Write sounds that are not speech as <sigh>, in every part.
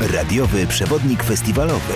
Radiowy przewodnik festiwalowy.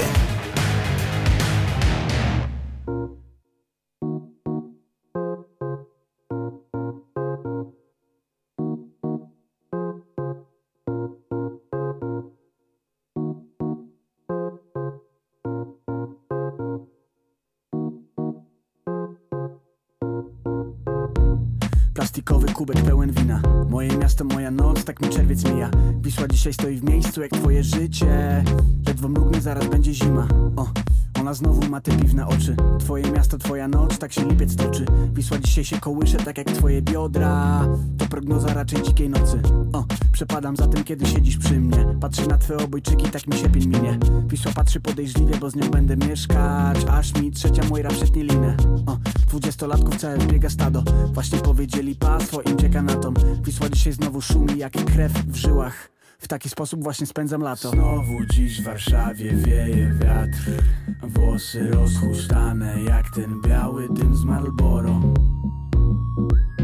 Plastikowy kubek pełen wina Moje miasto, moja noc, tak mi czerwiec mija Wisła dzisiaj stoi w miejscu jak twoje życie Ledwo mrugnie, zaraz będzie zima o. Ona znowu ma te piwne oczy. Twoje miasto, twoja noc, tak się lipiec toczy. Wisła dzisiaj się kołysze, tak jak twoje biodra. To prognoza raczej dzikiej nocy. O. Przepadam za tym, kiedy siedzisz przy mnie. Patrzę na twoje obojczyki, tak mi się pień minie Wisła patrzy podejrzliwie, bo z nią będę mieszkać. Aż mi trzecia Mojra przetnie linę. O. Dwudziestolatków całe biega stado. Właśnie powiedzieli pas, twoim cieka na tom. Wisła dzisiaj znowu szumi jak krew w żyłach w taki sposób właśnie spędzam lato. Znowu dziś w Warszawie wieje wiatr. Włosy rozchusztane jak ten biały dym z Marlboro.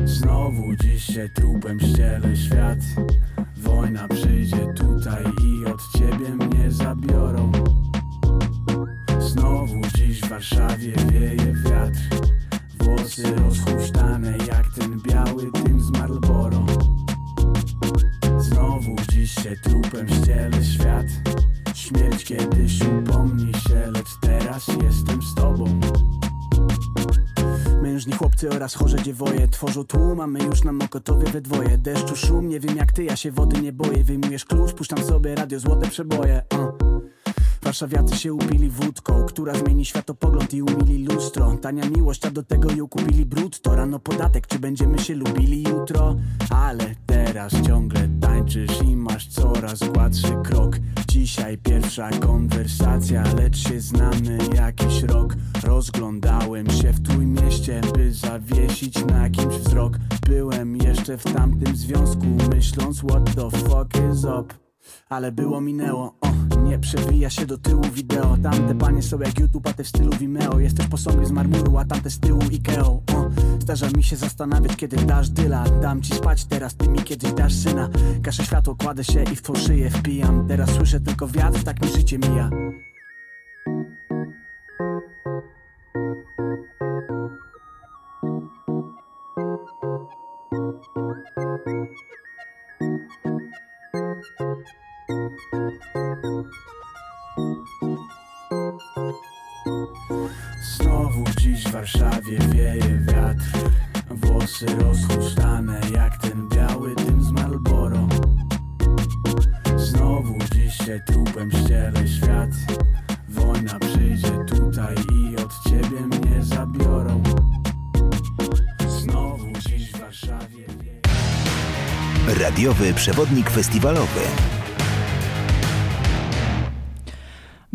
Znowu dziś się trupem ściele świat. Wojna przyjdzie tutaj i od ciebie mnie zabiorą. Znowu dziś w Warszawie wieje wiatr. Włosy rozchusztane jak ten biały dym z Marlboro Znowu dziś się trupem ściele świat. Śmierć kiedyś upomni się, lecz teraz jestem z tobą. Mężni chłopcy oraz chorze dziewoje. Tworzą tłum, a my już na Mokotowie we dwoje. Deszczu szum, nie wiem jak ty, ja się wody nie boję. Wyjmujesz klucz, puszczam sobie radio, złote przeboje. Uh. Warszawiacy się upili wódką, która zmieni światopogląd i umili lustro. Tania miłość, a do tego ją kupili brutto. Rano podatek, czy będziemy się lubili jutro? Ale teraz ciągle tańczysz i masz coraz gładszy krok. Dzisiaj pierwsza konwersacja, lecz się znamy jakiś rok. Rozglądałem się w Trójmieście, by zawiesić na kimś wzrok. Byłem jeszcze w tamtym związku, myśląc what the fuck is up? Ale było minęło, o, nie przewija się do tyłu wideo. Tamte panie są jak YouTube, a te w stylu Vimeo. Jesteś posągiem z marmuru, a tamte z tyłu Ikeo. O, Zdarza mi się zastanawiać, kiedy dasz dyla. Dam ci spać teraz, ty mi kiedyś dasz syna. Kaszę światło, kładę się i w twą szyję wpijam. Teraz słyszę tylko wiatr, tak mi życie mija przewodnik festiwalowy.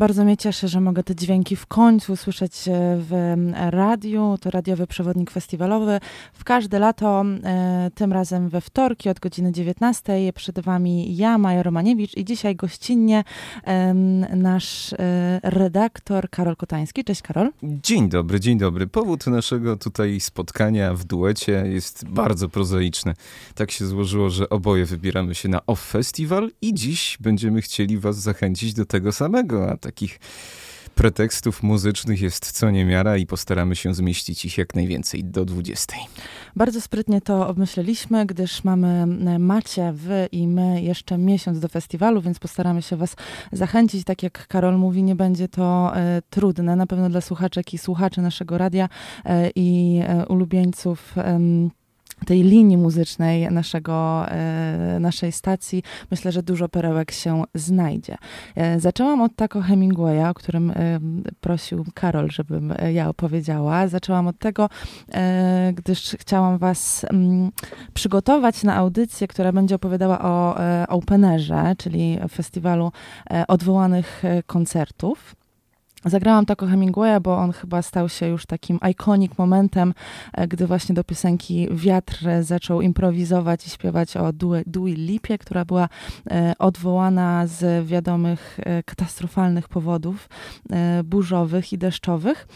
Bardzo mnie cieszy, że mogę te dźwięki w końcu słyszeć w radiu. To radiowy przewodnik festiwalowy. W każde lato, e, tym razem we wtorki od godziny 19. Przed Wami ja, Maja Romaniewicz i dzisiaj gościnnie nasz e, redaktor Karol Kotański. Cześć Karol. Dzień dobry, dzień dobry. Powód naszego tutaj spotkania w duecie jest bardzo prozaiczny. Tak się złożyło, że oboje wybieramy się na Off Festival i dziś będziemy chcieli Was zachęcić do tego samego, a takich pretekstów muzycznych jest co niemiara i postaramy się zmieścić ich jak najwięcej do 20. Bardzo sprytnie to obmyśleliśmy, gdyż mamy macie wy i my jeszcze miesiąc do festiwalu, więc postaramy się was zachęcić. Tak jak Karol mówi, nie będzie to e, trudne, na pewno dla słuchaczek i słuchaczy naszego radia e, i e, ulubieńców tej linii muzycznej naszego, e, naszej stacji, myślę, że dużo perełek się znajdzie. E, zaczęłam od Taco Hemingwaya, o którym e, prosił Karol, żebym ja opowiedziała. Zaczęłam od tego, gdyż chciałam was mm, przygotować na audycję, która będzie opowiadała o Openerze, czyli festiwalu odwołanych koncertów. Zagrałam Taco Hemingwaya, bo on chyba stał się już takim iconic momentem, e, gdy właśnie do piosenki Wiatr zaczął improwizować i śpiewać o Dewey Lipie, która była e, odwołana z wiadomych e, katastrofalnych powodów burzowych i deszczowych.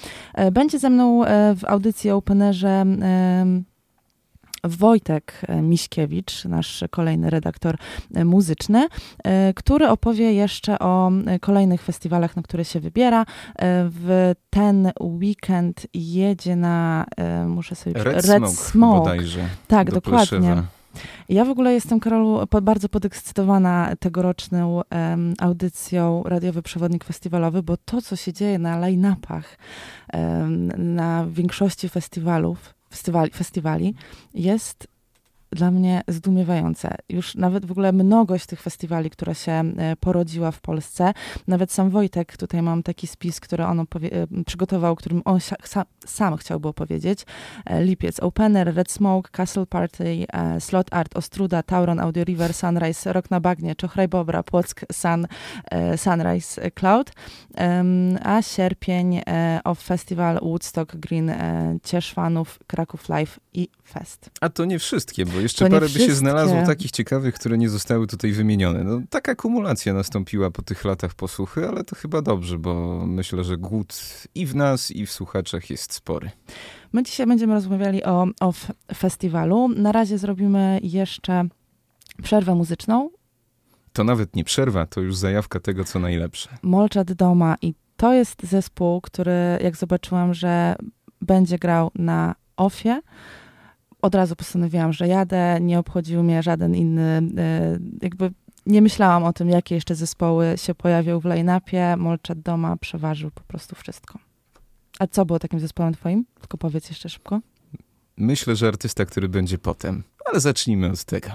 Będzie ze mną w audycji Openerze Wojtek Miśkiewicz, nasz kolejny redaktor muzyczny, który opowie jeszcze o kolejnych festiwalach, na które się wybiera. W ten weekend jedzie na, muszę sobie Red, Red Smoke, Smoke. bodajże. Tak, dokładnie. Ja w ogóle jestem, Karolu, bardzo podekscytowana tegoroczną um, audycją Radiowy Przewodnik Festiwalowy, bo to, co się dzieje na line-upach um, na większości festiwalów, festiwali, festiwali jest dla mnie zdumiewające. Już nawet w ogóle mnogość tych festiwali, która się e, porodziła w Polsce, nawet sam Wojtek, tutaj mam taki spis, który on e, przygotował, którym on sam chciałby opowiedzieć. E, Lipiec Opener, Red Smoke, Castle Party, Slot Art, Ostruda, Tauron, Audio River, Sunrise, Rok na Bagnie, Czochraj Bobra, Płock, Sun, Sunrise Cloud, a sierpień of Festival Woodstock Green, Cieszwanów, Kraków Live i Fest. A to nie wszystkie, bo jeszcze parę by się znalazło takich ciekawych, które nie zostały tutaj wymienione. No, taka kumulacja nastąpiła po tych latach posłuchy, ale to chyba dobrze, bo myślę, że głód i w nas, i w słuchaczach jest spory. My dzisiaj będziemy rozmawiali o, o festiwalu. Na razie zrobimy jeszcze przerwę muzyczną. To nawet nie przerwa, to już zajawka tego, co najlepsze. Molczat Doma i to jest zespół, który jak zobaczyłam, że będzie grał na OFie, od razu postanowiłam, że jadę, nie obchodził mnie żaden inny, e, jakby nie myślałam o tym, jakie jeszcze zespoły się pojawią w line-upie. Molczat Doma przeważył po prostu wszystko. A co było takim zespołem twoim? Tylko powiedz jeszcze szybko. Myślę, że artysta, który będzie potem, ale zacznijmy od tego.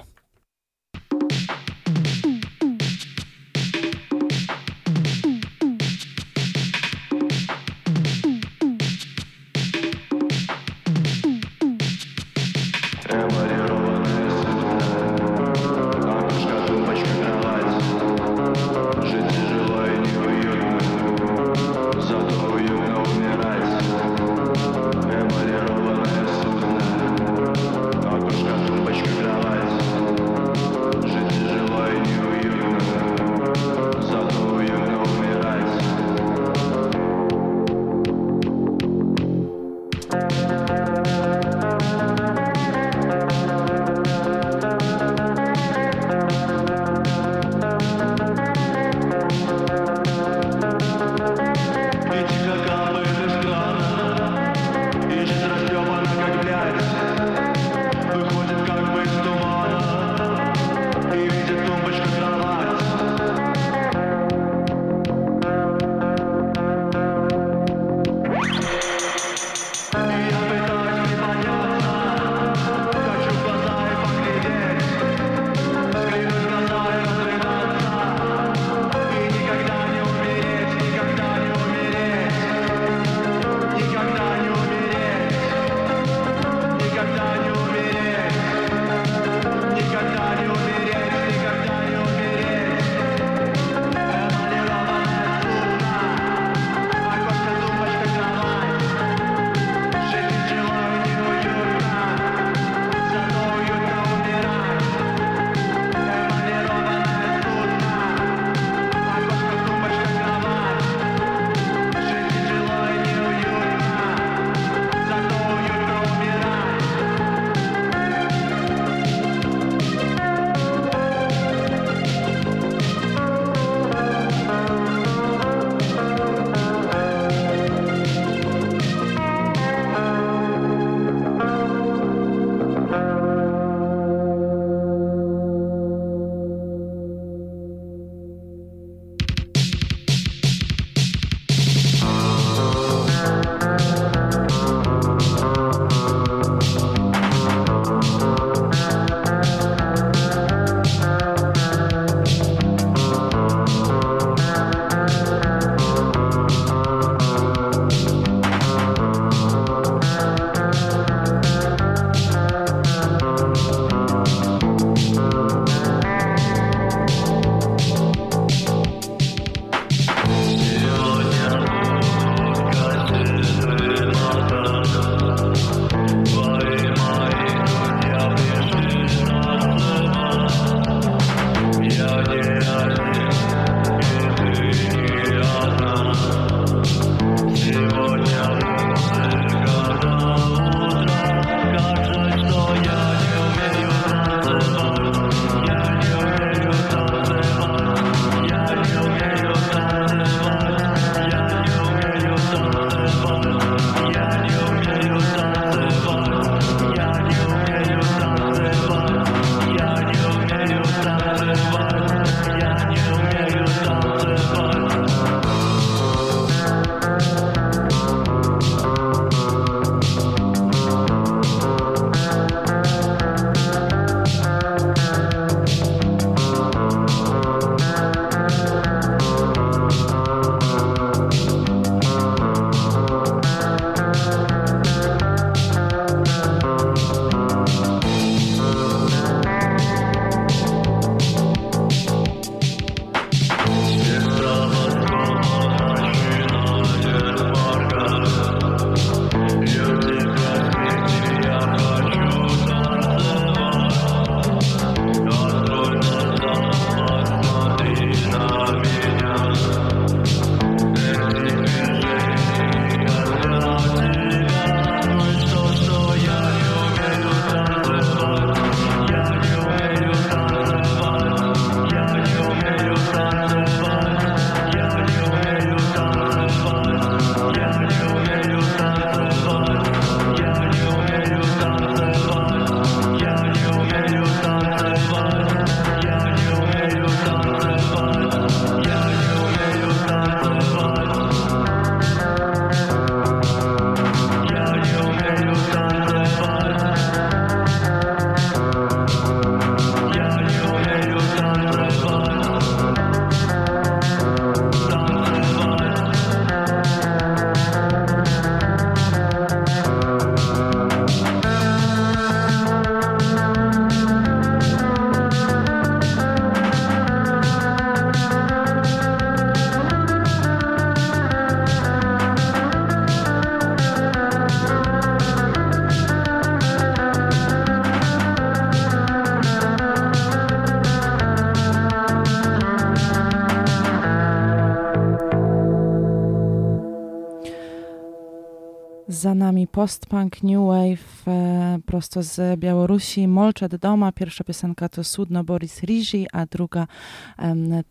Za nami post-punk, new wave, e, prosto z Białorusi. Molczet Doma, pierwsza piosenka to Sudno Boris Rigi, a druga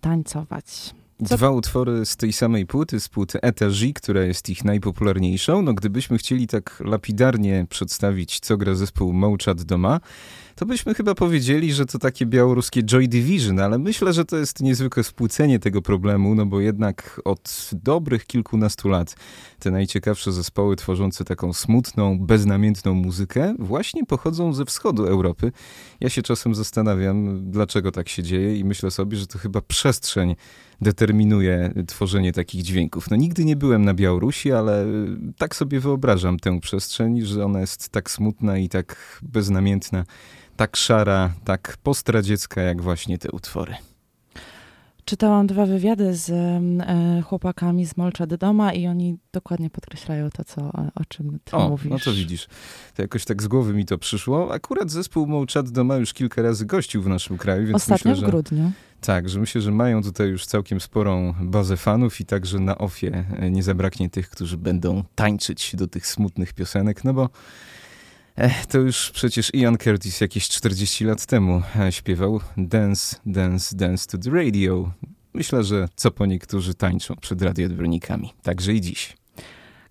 Tańcować. Co? Dwa utwory z tej samej płyty, z płyty Etaji, która jest ich najpopularniejszą. No gdybyśmy chcieli tak lapidarnie przedstawić, co gra zespół Mołczat Doma, to byśmy chyba powiedzieli, że to takie białoruskie Joy Division, ale myślę, że to jest niezwykłe spłucenie tego problemu, no bo jednak od dobrych kilkunastu lat te najciekawsze zespoły tworzące taką smutną, beznamiętną muzykę właśnie pochodzą ze wschodu Europy. Ja się czasem zastanawiam, dlaczego tak się dzieje i myślę sobie, że to chyba przestrzeń determinuje tworzenie takich dźwięków. No nigdy nie byłem na Białorusi, ale tak sobie wyobrażam tę przestrzeń, że ona jest tak smutna i tak beznamiętna, tak szara, tak postradziecka, jak właśnie te utwory. Czytałam dwa wywiady z e, chłopakami z Molcza do Doma i oni dokładnie podkreślają to, co, o czym ty o, mówisz. no to widzisz. To jakoś tak z głowy mi to przyszło. Akurat zespół Molcza do Doma już kilka razy gościł w naszym kraju, więc Ostatnio myślę, w grudniu. Tak, że myślę, że mają tutaj już całkiem sporą bazę fanów i także na ofie nie zabraknie tych, którzy będą tańczyć do tych smutnych piosenek, no bo to już przecież Ian Curtis jakieś 40 lat temu e, śpiewał Dance, Dance, Dance to the Radio. Myślę, że co po niektórzy tańczą przed radioodbiornikami, także i dziś.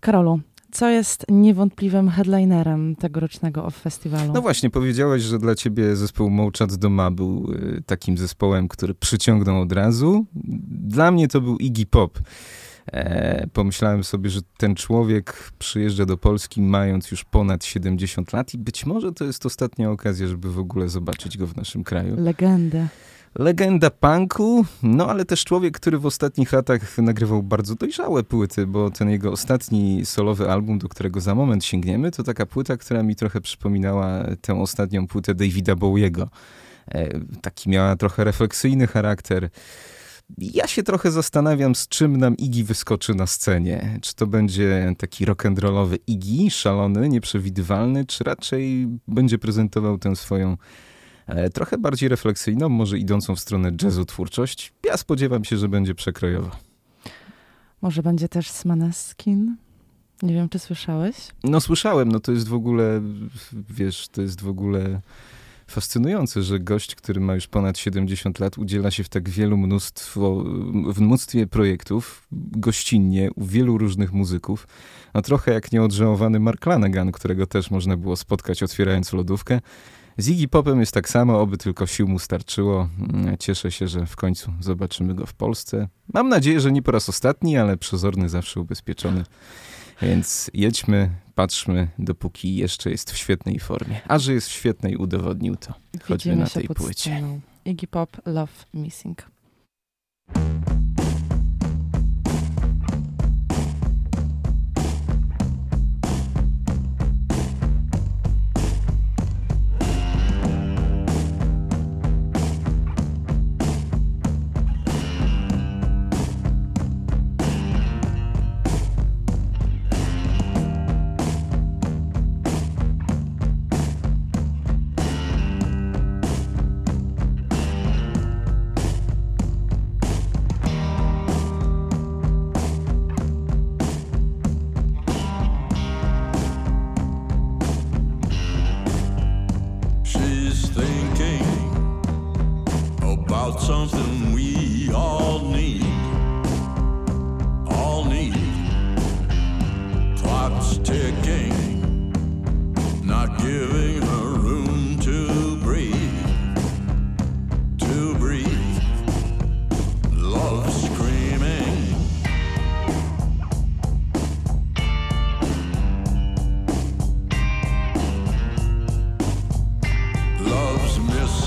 Karolu, co jest niewątpliwym headlinerem tegorocznego off festiwalu? No właśnie, powiedziałaś, że dla ciebie zespół Mołczat Doma był y, takim zespołem, który przyciągnął od razu. Dla mnie to był Iggy Pop. E, pomyślałem sobie, że ten człowiek przyjeżdża do Polski mając już ponad 70 lat i być może to jest ostatnia okazja, żeby w ogóle zobaczyć go w naszym kraju. Legendę. Legenda punku, no ale też człowiek, który w ostatnich latach nagrywał bardzo dojrzałe płyty, bo ten jego ostatni solowy album, do którego za moment sięgniemy, to taka płyta, która mi trochę przypominała tę ostatnią płytę Davida Bowiego. E, taki miała trochę refleksyjny charakter. Ja się trochę zastanawiam, z czym nam Iggy wyskoczy na scenie. Czy to będzie taki rock'n'rollowy Iggy, szalony, nieprzewidywalny, czy raczej będzie prezentował tę swoją E, trochę bardziej refleksyjną, może idącą w stronę jazzu twórczość. Ja spodziewam się, że będzie przekrojowo. Może będzie też Smaneskin? Nie wiem, czy słyszałeś? No słyszałem, no to jest w ogóle, wiesz, to jest w ogóle fascynujące, że gość, który ma już ponad 70 lat, udziela się w tak wielu mnóstwo, w mnóstwie projektów, gościnnie, u wielu różnych muzyków. No trochę jak nieodżałowany Mark Lanegan, którego też można było spotkać otwierając lodówkę. Z Iggy Popem jest tak samo, oby tylko sił mu starczyło. Mm, cieszę się, że w końcu zobaczymy go w Polsce. Mam nadzieję, że nie po raz ostatni, ale przezorny zawsze ubezpieczony. Więc jedźmy, patrzmy, dopóki jeszcze jest w świetnej formie. A że jest w świetnej, udowodnił to. Chodźmy na tej płycie. Iggy Pop, Love Missing.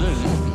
Love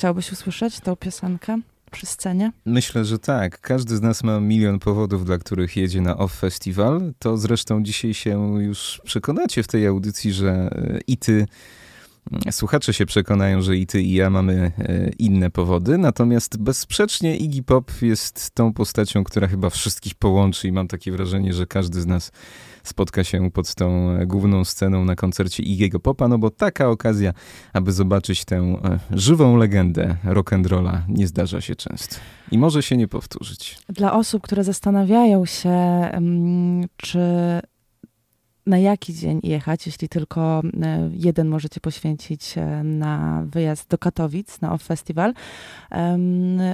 Chciałbyś usłyszeć tę piosenkę przy scenie? Myślę, że tak. Każdy z nas ma milion powodów, dla których jedzie na Off Festival. To zresztą dzisiaj się już przekonacie w tej audycji, że e, i ty, mm, słuchacze się przekonają, że i ty i ja mamy e, inne powody. Natomiast bezsprzecznie Iggy Pop jest tą postacią, która chyba wszystkich połączy i mam takie wrażenie, że każdy z nas spotka się pod tą e, główną sceną na koncercie Iggy'ego Popa, no bo taka okazja, aby zobaczyć tę e, żywą legendę rock'n'rolla nie zdarza się często. I może się nie powtórzyć. Dla osób, które zastanawiają się, mm, czy na jaki dzień jechać, jeśli tylko e, jeden możecie poświęcić e, na wyjazd do Katowic, na Off Festival.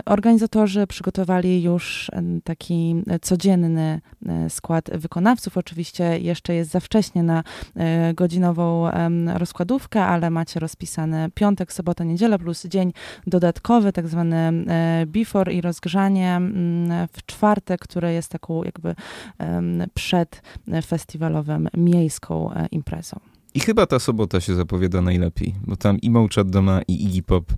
Organizatorzy przygotowali już em, taki codzienny e, skład wykonawców. Oczywiście jeszcze jest za wcześnie na e, godzinową rozkładówkę, ale macie rozpisane piątek, sobota, niedziela plus dzień dodatkowy, tak zwany e, before i rozgrzanie w czwartek, które jest taką jakby przed festiwalowym miejską e, imprezą. I chyba ta sobota się zapowiada najlepiej, bo tam i Małczat Doma i Iggy Pop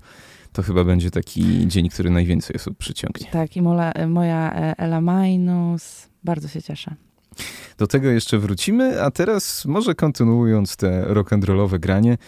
to chyba będzie taki dzień, który najwięcej osób przyciągnie. Tak, i mola, moja e, Ela Minus. Bardzo się cieszę. Do tego jeszcze wrócimy, a teraz może kontynuując te rock'n'rollowe granie,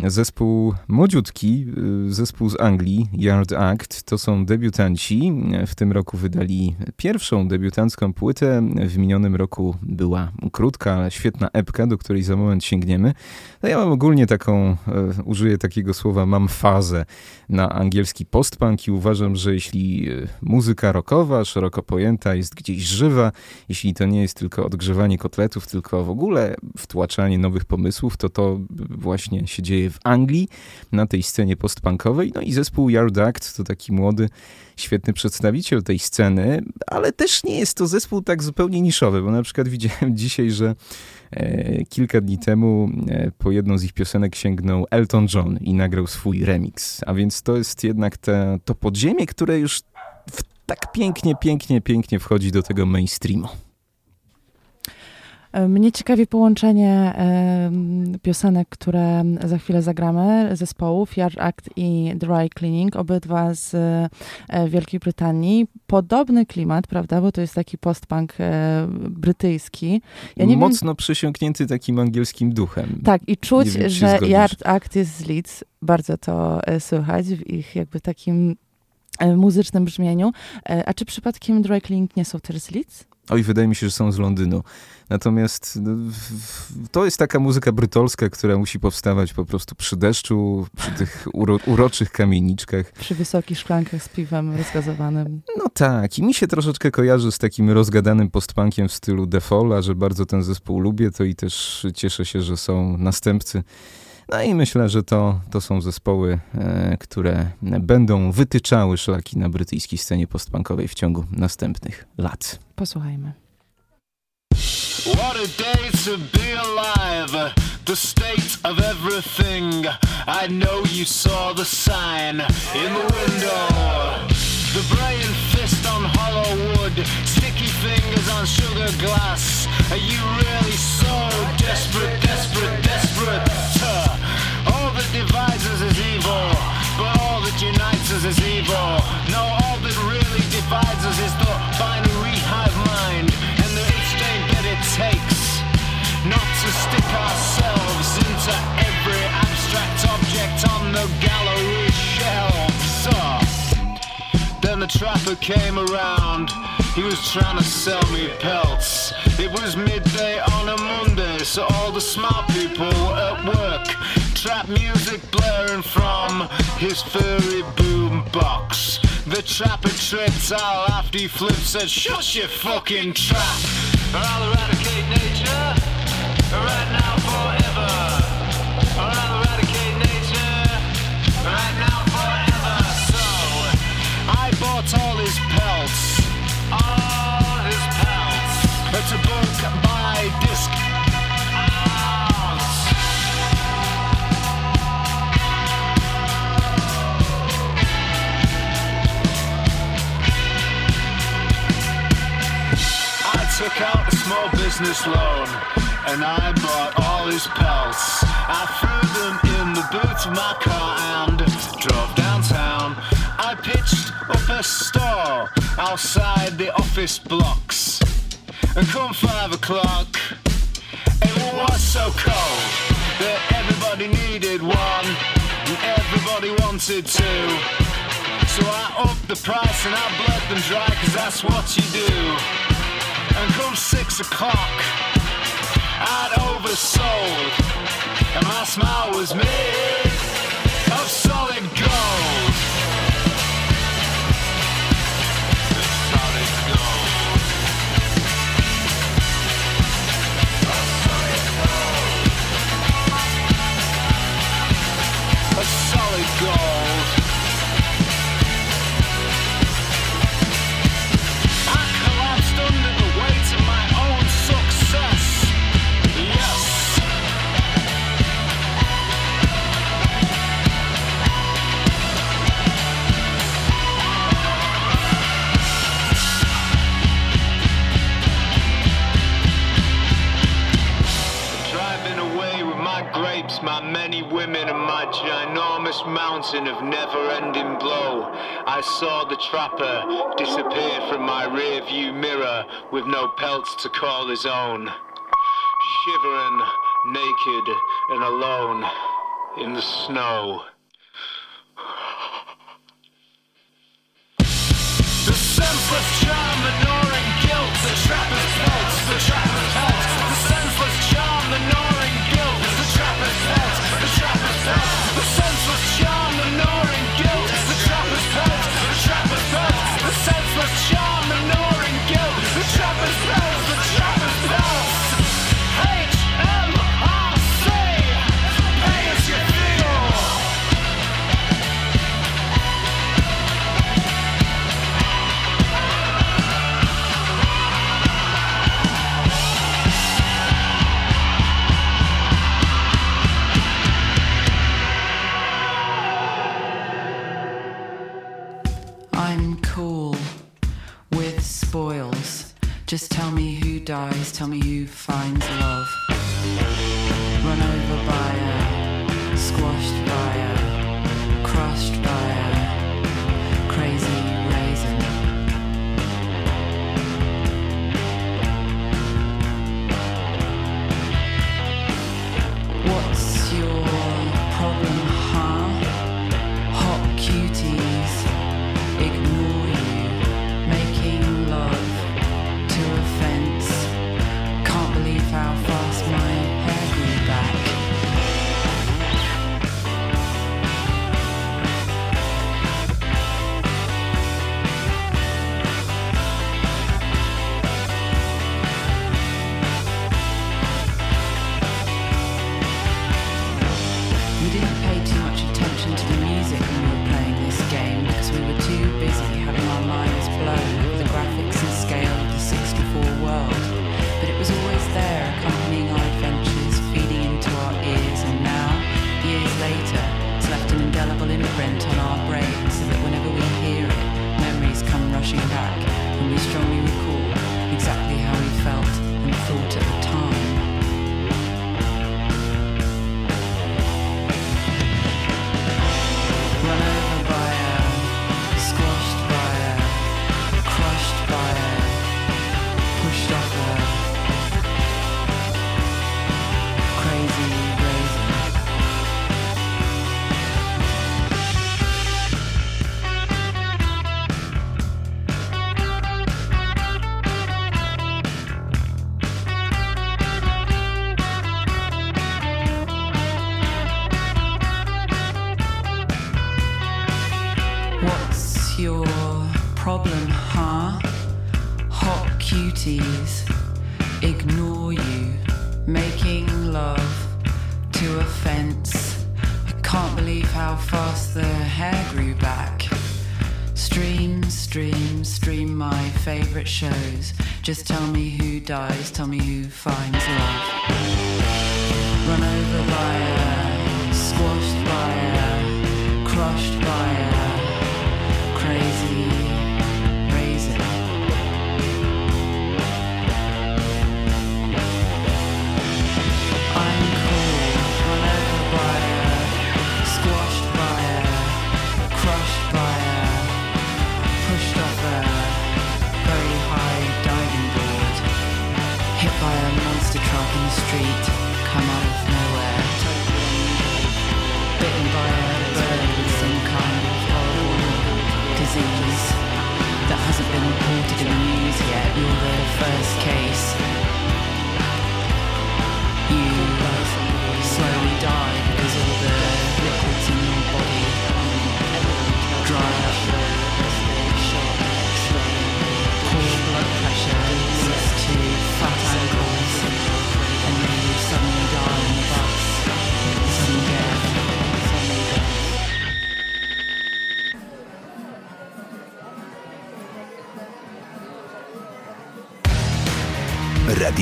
Zespół młodziutki, y, zespół z Anglii, Yard Act, to są debiutanci. W tym roku wydali pierwszą debiutancką płytę. W minionym roku była krótka, świetna epka, do której za moment sięgniemy. No ja mam ogólnie taką, e, użyję takiego słowa, mam fazę na angielski postpunk i uważam, że jeśli e, muzyka rockowa, szeroko pojęta, jest gdzieś żywa, jeśli to nie jest tylko odgrzewanie kotletów, tylko w ogóle wtłaczanie nowych pomysłów, to to właśnie się dzieje w Anglii, na tej scenie postpunkowej. No i zespół Yard Act to taki młody, świetny przedstawiciel tej sceny, ale też nie jest to zespół tak zupełnie niszowy, bo na przykład <laughs> widziałem dzisiaj, że e, kilka dni temu e, po jedną z ich piosenek sięgnął Elton John i nagrał swój remix. A więc to jest jednak te, to podziemie, które już tak pięknie, pięknie, pięknie wchodzi do tego mainstreamu. Mnie ciekawi połączenie piosenek, które za chwilę zagramy, zespołów Yard Act i Dry Cleaning, obydwa z e, Wielkiej Brytanii. Podobny klimat, prawda, bo to jest taki postpunk e, brytyjski. Ja nie wiem, Mocno przysiągnięty takim angielskim duchem. tak, i czuć, wiem, że. Yard Act jest z Leeds. Bardzo to e, słychać w ich jakby takim muzycznym brzmieniu. A czy przypadkiem Dry Cleaning nie są też z Leeds? Oj, wydaje mi się, że są z Londynu. Natomiast no, to jest taka muzyka brytolska, która musi powstawać po prostu przy deszczu, przy tych uro, uroczych kamieniczkach. Przy wysokich szklankach z piwem rozgazowanym. No tak, i mi się troszeczkę kojarzy z takim rozgadanym postpunkiem w stylu The Fall, a że bardzo ten zespół lubię, to i też cieszę się, że są następcy. No i myślę, że to, to są zespoły, e, które będą wytyczały szlaki na brytyjskiej scenie postpunkowej w ciągu następnych lat. Posłuchajmy. What a day to be alive. The state of everything. I know you saw the sign in the window. The brain fist on hollow wood. Sticky fingers on sugar glass. Are you really so desperate, desperate, desperate? All that divides us is evil. But all that unites us is evil. No, all the trapper came around. He was trying to sell me pelts. It was midday on a Monday, so all the smart people were at work. Trap music blaring from his furry boom box. The trapper tripped out after he flipped, said, Shut your fucking trap! I'll eradicate took out a small business loan and I bought all his pelts. I threw them in the boot of my car and drove downtown. I pitched up a store outside the office blocks. And come five o'clock, it was so cold that everybody needed one and everybody wanted two. So I upped the price and I bled them dry cause that's what you do. Come six o'clock, I'd oversold. And my smile was made of solid gold. Solid gold. A solid gold. I with my many women, and my ginormous mountain of never ending blow. I saw the trapper disappear from my rear view mirror with no pelts to call his own. Shivering, naked, and alone in the snow. The senseless Just tell me who dies, tell me who finds love. Run over by a, squashed by a, dies, tell me who finds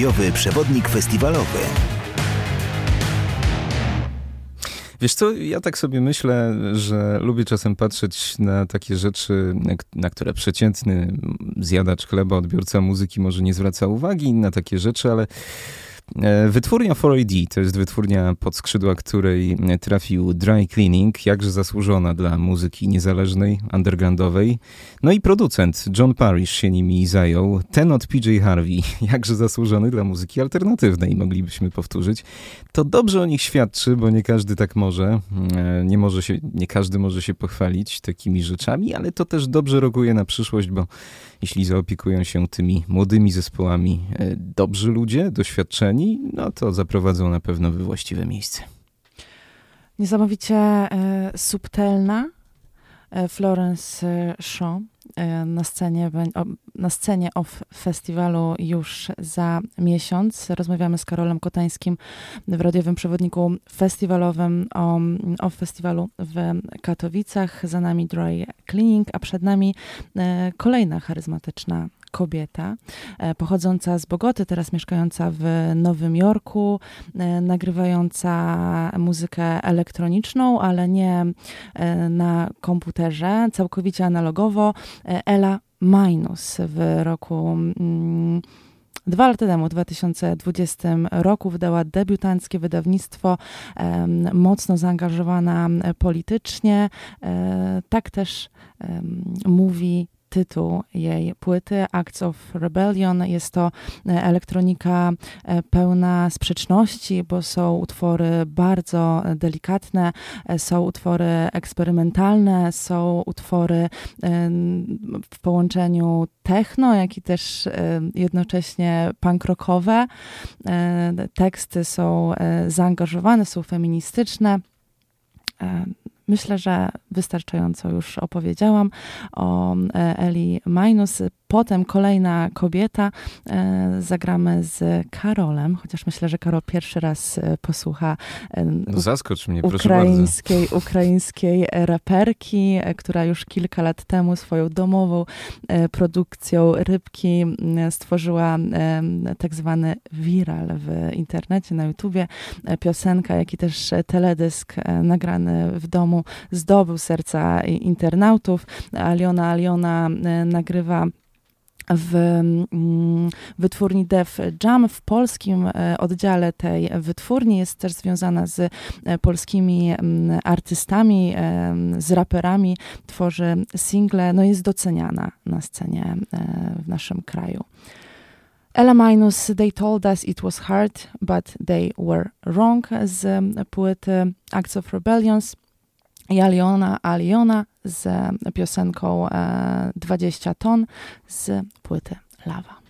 Radiowy przewodnik festiwalowy. Wiesz co, ja tak sobie myślę, że lubię czasem patrzeć na takie rzeczy, na, które przeciętny zjadacz chleba, odbiorca muzyki może nie zwraca uwagi, na takie rzeczy, ale wytwórnia 4AD to jest wytwórnia pod skrzydła której trafił Dry Cleaning, jakże zasłużona dla muzyki niezależnej, undergroundowej. No i producent John Parrish się nimi zajął. Ten od PJ Harvey, <laughs> jakże zasłużony dla muzyki alternatywnej, moglibyśmy powtórzyć. To dobrze o nich świadczy, bo nie każdy tak może. E, Nie, może się, nie każdy może się pochwalić takimi rzeczami, ale to też dobrze roguje na przyszłość, bo jeśli zaopiekują się tymi młodymi zespołami e, dobrzy ludzie, doświadczeni, no to zaprowadzą na pewno we właściwe miejsce. Niesamowicie e, subtelna Florence e, Shaw e, na scenie, na scenie OFF festiwalu już za miesiąc. Rozmawiamy z Karolem Kotańskim w radiowym przewodniku festiwalowym o festiwalu w Katowicach. Za nami Dry Cleaning, a przed nami e, kolejna charyzmatyczna kobieta, e, pochodząca z Bogoty, teraz mieszkająca w Nowym Jorku, e, nagrywająca muzykę elektroniczną, ale nie e, na komputerze, całkowicie analogowo. Ela Minus w roku. Mm, Dwa lata temu, w 2020 roku, wydała debiutanckie wydawnictwo, mocno zaangażowana politycznie. Tak też mówi tytuł jej płyty, Acts of Rebellion. Jest to e, elektronika e, pełna sprzeczności, bo są utwory bardzo e, delikatne, są utwory eksperymentalne, są utwory w połączeniu techno, jak i też jednocześnie punk rockowe. Teksty są zaangażowane, są feministyczne. Myślę, że wystarczająco już opowiedziałam o e, Eli Minus. Potem kolejna kobieta. e, Zagramy z Karolem, chociaż myślę, że Karol pierwszy raz e, posłucha e, No zaskocz mnie, proszę bardzo. ukraińskiej, <laughs> ukraińskiej raperki, która już kilka lat temu swoją domową produkcją rybki stworzyła tak zwany viral w internecie, na YouTubie. Piosenka, jak i też teledysk nagrany w domu zdobył serca internautów. Aliona Aliona nagrywa w mm, wytwórni Def Jam w polskim e, oddziale tej wytwórni. Jest też związana z e, polskimi mm, artystami, e, z raperami, tworzy single, no jest doceniana na scenie w naszym kraju. Ella Minus, They Told Us It Was Hard, But They Were Wrong z płyty Acts of Rebellions i Aliona Aliona z e, piosenką e, 20 ton z płyty Lava.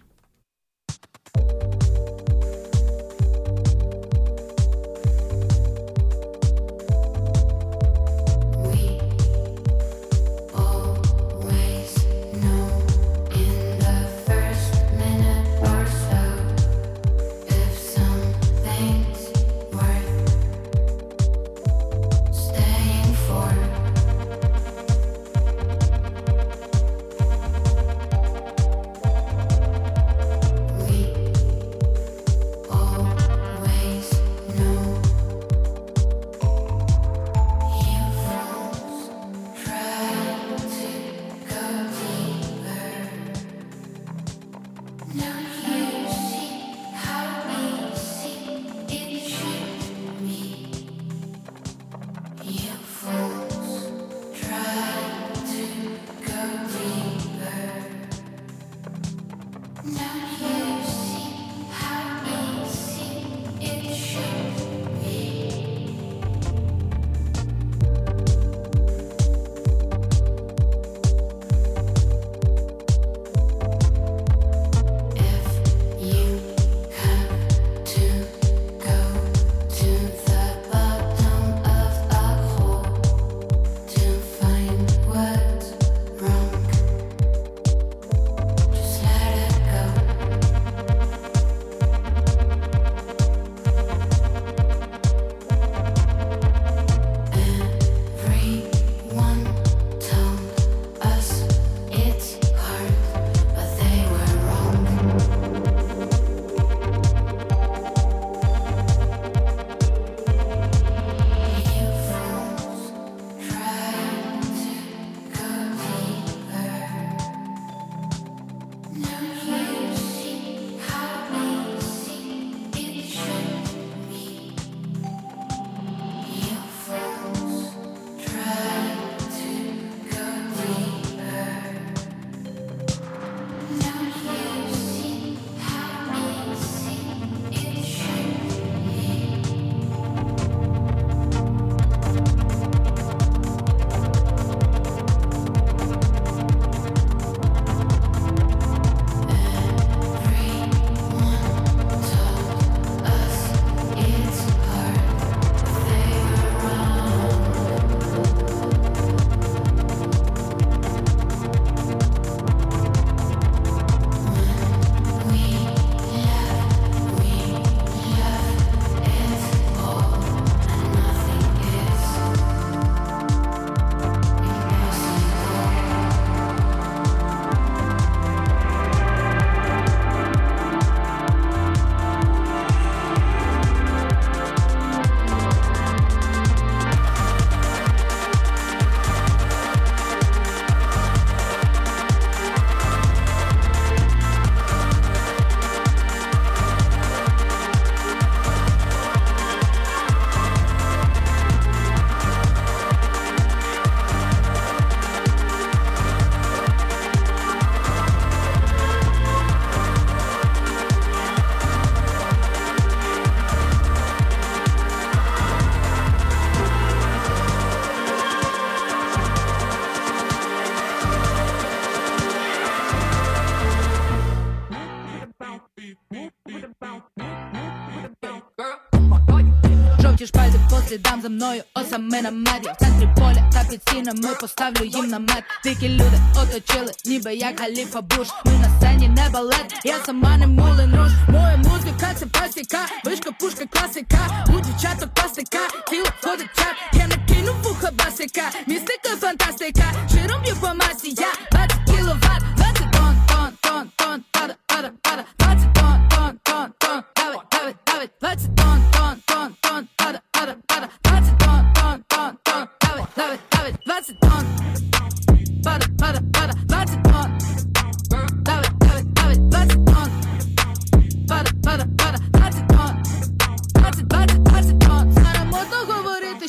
Мною осаме на меді. В центрі поля та під стінами поставлю їм намет. Дикі люди оточили, ніби як Галіфа Буш. Ми на сцені не балет, я сама не мулен руш Моя музика це пасіка, вишка, пушка, класика. У дівчаток пластика, тіло входить чат Я накину вуха басика, містика, фантастика. Широм б'ю по масі, я 20 кіловат 20 тонн, тонн, тонн, тонн, пада, пада, пада 20 тонн, тонн, тонн, тонн, давить, давить, давить 20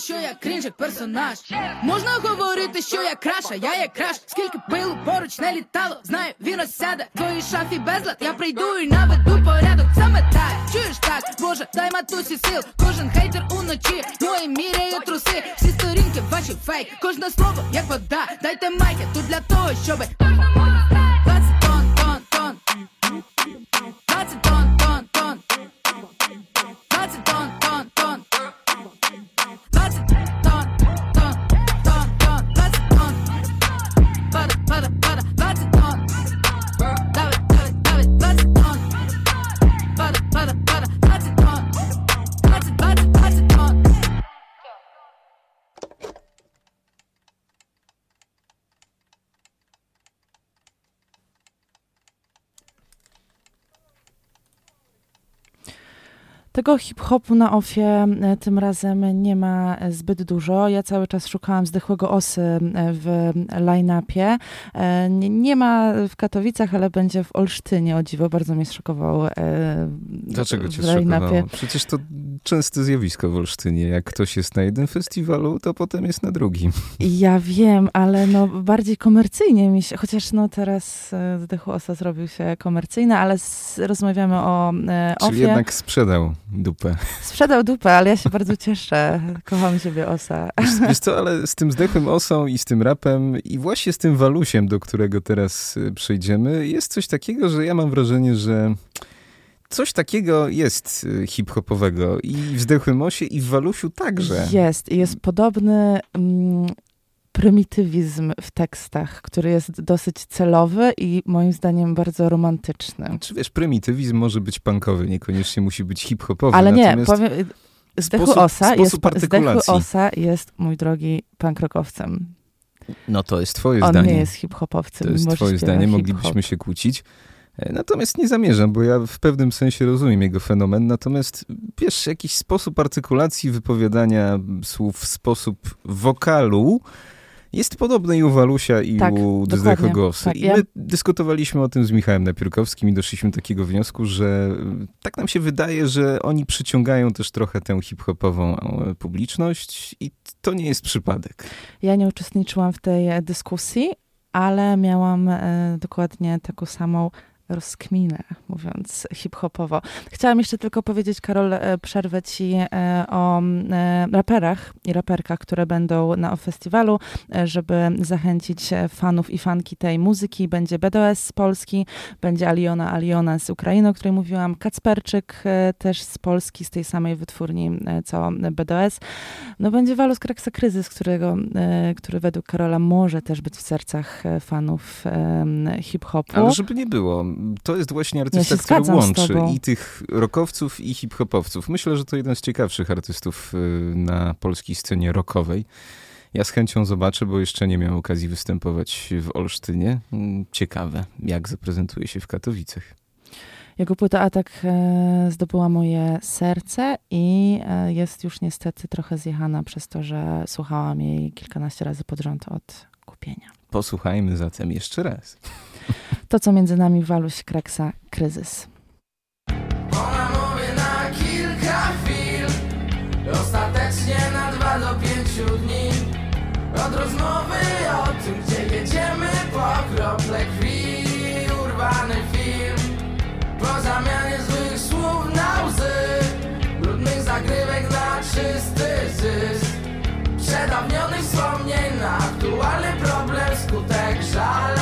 що я крінж як персонаж. Можна говорити, що я краша, я як краш. Скільки пилу поруч не літало, знаю, він осяде В твоїй шафі безлад, я прийду і наведу порядок. Саме так, чуєш так, боже, дай матусі сил. Кожен хейтер уночі, мої міряє труси. Всі сторінки ваші фейк, кожне слово як вода. Дайте майки тут для того, щоби 20 тонн, тонн, тонн. 20 тонн, тонн, тонн Tego hip-hopu na ofie e, tym razem nie ma e, zbyt dużo. Ja cały czas szukałam zdechłego osy e, w line-upie. Nie, ma w Katowicach, ale będzie w Olsztynie, o dziwo. Bardzo mnie zszokował e, Dlaczego cię zszokowało? Przecież to częste zjawisko w Olsztynie. Jak ktoś jest na jednym festiwalu, to potem jest na drugim. Ja wiem, ale no bardziej komercyjnie mi się, chociaż no teraz zdechły osa zrobił się komercyjny, ale s- rozmawiamy o e, Czyli ofie. jednak sprzedał dupę. Sprzedał dupę, ale ja się bardzo cieszę. Kocham siebie osa. Wiesz, wiesz co, ale z tym zdechłym osą i z tym rapem i właśnie z tym walusiem, do którego teraz y, przejdziemy, jest coś takiego, że ja mam wrażenie, że coś takiego jest y, hip-hopowego i w zdechłym osie i w walusiu także. Jest i jest podobny mm, prymitywizm w tekstach, który jest dosyć celowy i moim zdaniem bardzo romantyczny. Czy wiesz, prymitywizm może być punkowy, niekoniecznie musi być hip-hopowy. Ale nie, powiem, Zdechły sposób- Osa, jest, sposób Zdechły. Osa jest, mój drogi, punk rockowcem. No to jest twoje On zdanie. nie jest hip-hopowcem. To jest twoje zdanie, moglibyśmy się kłócić. E, Natomiast nie zamierzam, bo ja w pewnym sensie rozumiem jego fenomen. Natomiast wiesz, jakiś sposób artykulacji, wypowiadania słów, sposób wokalu jest podobny i u Walusia, i Tak, u Osy. Tak, I ja- my dyskutowaliśmy o tym z Michałem Napiórkowskim i doszliśmy do takiego wniosku, że y, tak nam się wydaje, że oni przyciągają też trochę tę hip-hopową e, publiczność i to nie jest przypadek. Ja nie uczestniczyłam w tej dyskusji, ale miałam e, dokładnie taką samą rozkminę, mówiąc hip-hopowo. Chciałam jeszcze tylko powiedzieć, Karol, e, przerwę ci e, o e, raperach i raperkach, które będą na festiwalu, żeby zachęcić fanów i fanki tej muzyki. Będzie BDS z Polski, będzie Aliona Aliona z Ukrainy, o której mówiłam, Kacperczyk też z Polski, z tej samej wytwórni co BDS. No będzie Walus Kraksa Kryzys, którego, który według Karola może też być w sercach fanów hip-hopu. Ale żeby nie było, to jest właśnie artysta, się który łączy i tych rockowców, i hip-hopowców. Myślę, że to jeden z ciekawszych artystów y, na polskiej scenie rockowej. Ja z chęcią zobaczę, bo jeszcze nie miałem okazji występować w Olsztynie. Mm, Ciekawe, jak zaprezentuje się w Katowicach. Jego płyta Atak e, zdobyła moje serce i e, jest już niestety trochę zjechana przez to, że słuchałam jej kilkanaście razy pod rząd od kupienia. Posłuchajmy zatem jeszcze raz. To, co między nami Waluś Kraksa Kryzys. Ona mówi na kilka chwil Ostatecznie na dwa do pięciu dni. Od rozmowy o tym, gdzie jedziemy Po krople krwi urwany film. Po zamianie złych słów na łzy Brudnych zagrywek na czysty zysk. Przedawnionych wspomnień na aktualny problem Skutek żal,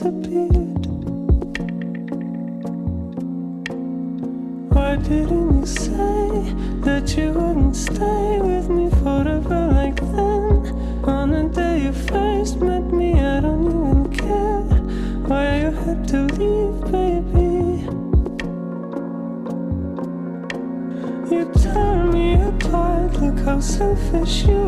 disappeared. Why didn't you say that you wouldn't stay with me forever like then? On the day you first met me, I don't even care why you had to leave, baby. You tear me apart, look how selfish you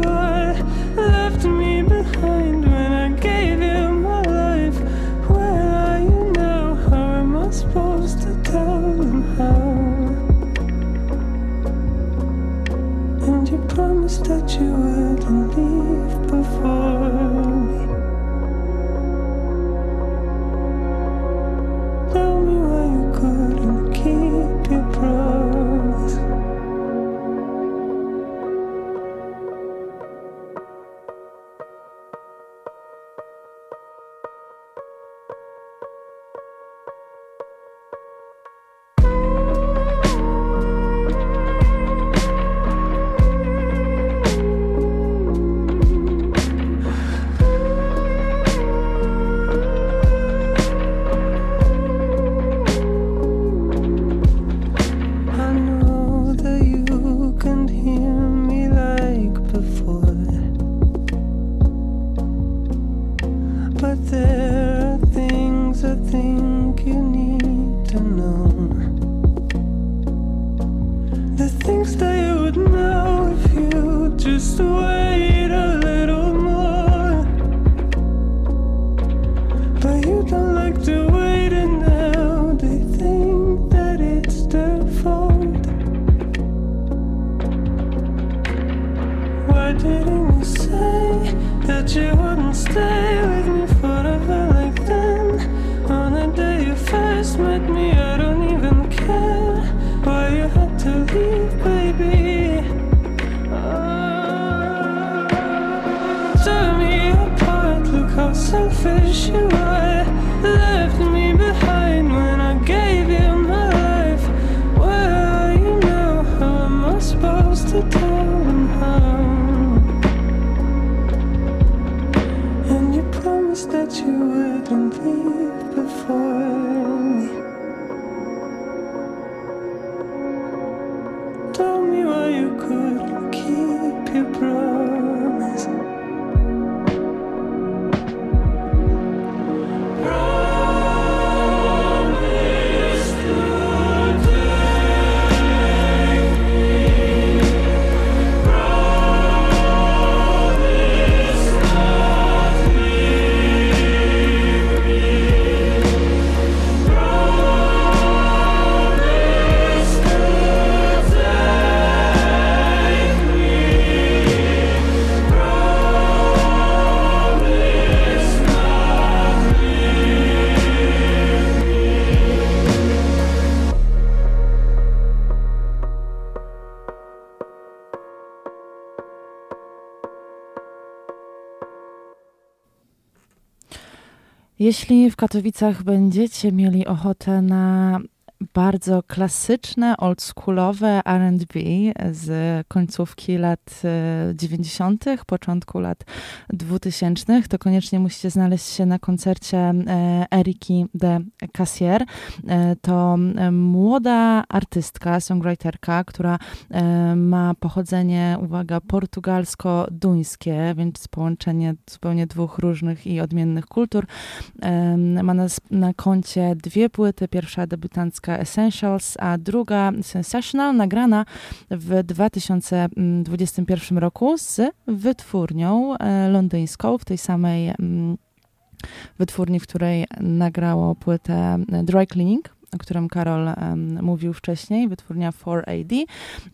Jeśli w Katowicach będziecie mieli ochotę na bardzo klasyczne, oldschoolowe R&B z końcówki lat e, 90., początku lat 2000, to koniecznie musicie znaleźć się na koncercie e, Eriki de Cassier. E, To e, młoda artystka, songwriterka, która e, ma pochodzenie, uwaga, portugalsko-duńskie, więc połączenie zupełnie dwóch różnych i odmiennych kultur. Ma na, na koncie dwie płyty. Pierwsza debiutancka Essentials, a druga Sensational, nagrana w 2021 roku z wytwórnią e, londyńską w tej samej mm, wytwórni, w której nagrało płytę Dry Cleaning o którym Karol em, mówił wcześniej, wytwórnia 4AD.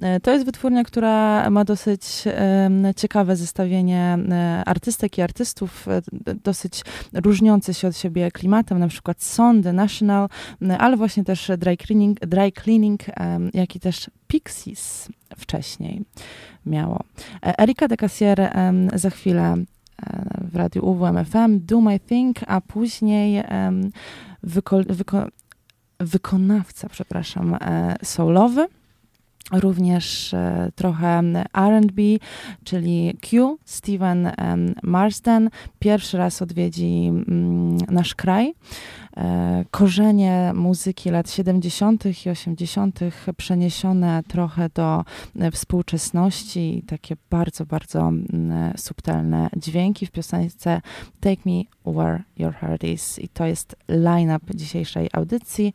E, To jest wytwórnia, która ma dosyć em, ciekawe zestawienie e, artystek i artystów, e, dosyć różniące się od siebie klimatem, na przykład Son, National, ale właśnie też Dry Cleaning, dry cleaning em, jak i też Pixies wcześniej miało. Erika de Cassier za chwilę w radiu UWM FM, Do My Thing, a później wyko, wyko, wykonawca, przepraszam, e, soulowy. Również e, trochę R&B, czyli Q, Steven Marsden. Pierwszy raz odwiedzi mm, nasz kraj. E, Korzenie muzyki lat 70. i 80. przeniesione trochę do e, współczesności i takie bardzo, bardzo mm, subtelne dźwięki w piosence Take Me Where Your Heart Is. I to jest line-up dzisiejszej audycji.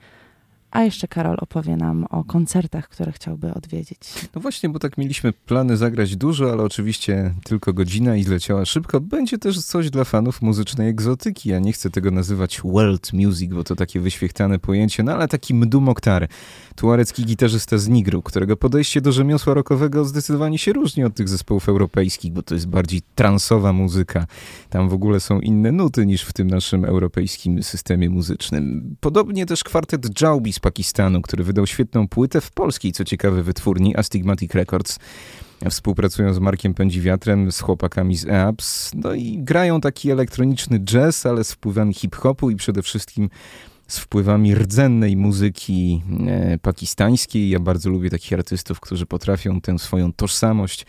A jeszcze Karol opowie nam o koncertach, które chciałby odwiedzić. No właśnie, bo tak mieliśmy plany zagrać dużo, ale oczywiście tylko godzina i zleciała szybko. Będzie też coś dla fanów muzycznej egzotyki. Ja nie chcę tego nazywać world music, bo to takie wyświechtane pojęcie, no ale taki mdu Mokhtar, tuarecki gitarzysta z Nigru, którego podejście do rzemiosła rockowego zdecydowanie się różni od tych zespołów europejskich, bo to jest bardziej transowa muzyka. Tam w ogóle są inne nuty niż w tym naszym europejskim systemie muzycznym. Podobnie też kwartet Jaubi z Pakistanu, który wydał świetną płytę w polskiej, co ciekawe, wytwórni Astigmatic Records. Współpracują z Markiem Pędziwiatrem, z chłopakami z EAPS, no i grają taki elektroniczny jazz, ale z wpływami hip-hopu i przede wszystkim z wpływami rdzennej muzyki e, pakistańskiej. Ja bardzo lubię takich artystów, którzy potrafią tę swoją tożsamość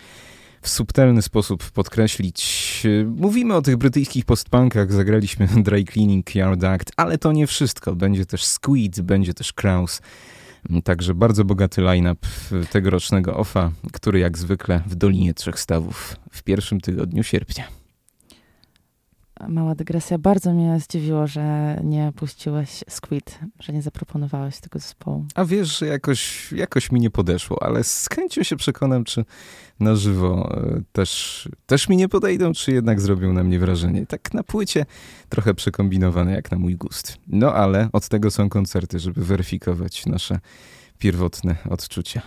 w subtelny sposób podkreślić. Mówimy o tych brytyjskich postpunkach, zagraliśmy <laughs> Dry Cleaning, Yard Act, ale to nie wszystko. Będzie też Squid, będzie też Kraus. Także bardzo bogaty line-up tegorocznego OFA, który jak zwykle w Dolinie Trzech Stawów w pierwszym tygodniu sierpnia. Mała dygresja. Bardzo mnie zdziwiło, że nie puściłeś Squid, że nie zaproponowałeś tego zespołu. A wiesz, że jakoś, jakoś mi nie podeszło, ale z chęcią się przekonam, czy na żywo e, też, też mi nie podejdą, czy jednak zrobią na mnie wrażenie. Tak na płycie trochę przekombinowane jak na mój gust. No ale od tego są koncerty, żeby weryfikować nasze pierwotne odczucia.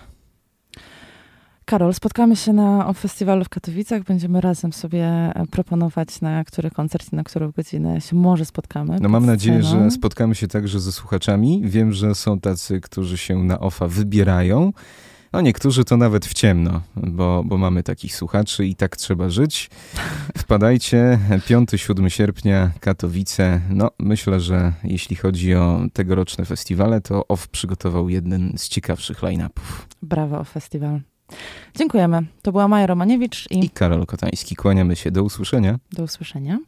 Karol, spotkamy się na festiwalu w Katowicach. Będziemy razem sobie e, proponować, na który koncert i na którą godzinę się może spotkamy. No mam nadzieję, że spotkamy się także ze słuchaczami. Wiem, że są tacy, którzy się na OFA wybierają. No niektórzy to nawet w ciemno, bo, bo mamy takich słuchaczy i tak trzeba żyć. Wpadajcie, 5-7 sierpnia, Katowice. No myślę, że jeśli chodzi o tegoroczne festiwale, to OFF przygotował jeden z ciekawszych line-upów. Brawo, festiwal. Dziękujemy. To była Maja Romaniewicz i, i Karol Kotański. Kłaniamy się. Do usłyszenia. Do usłyszenia.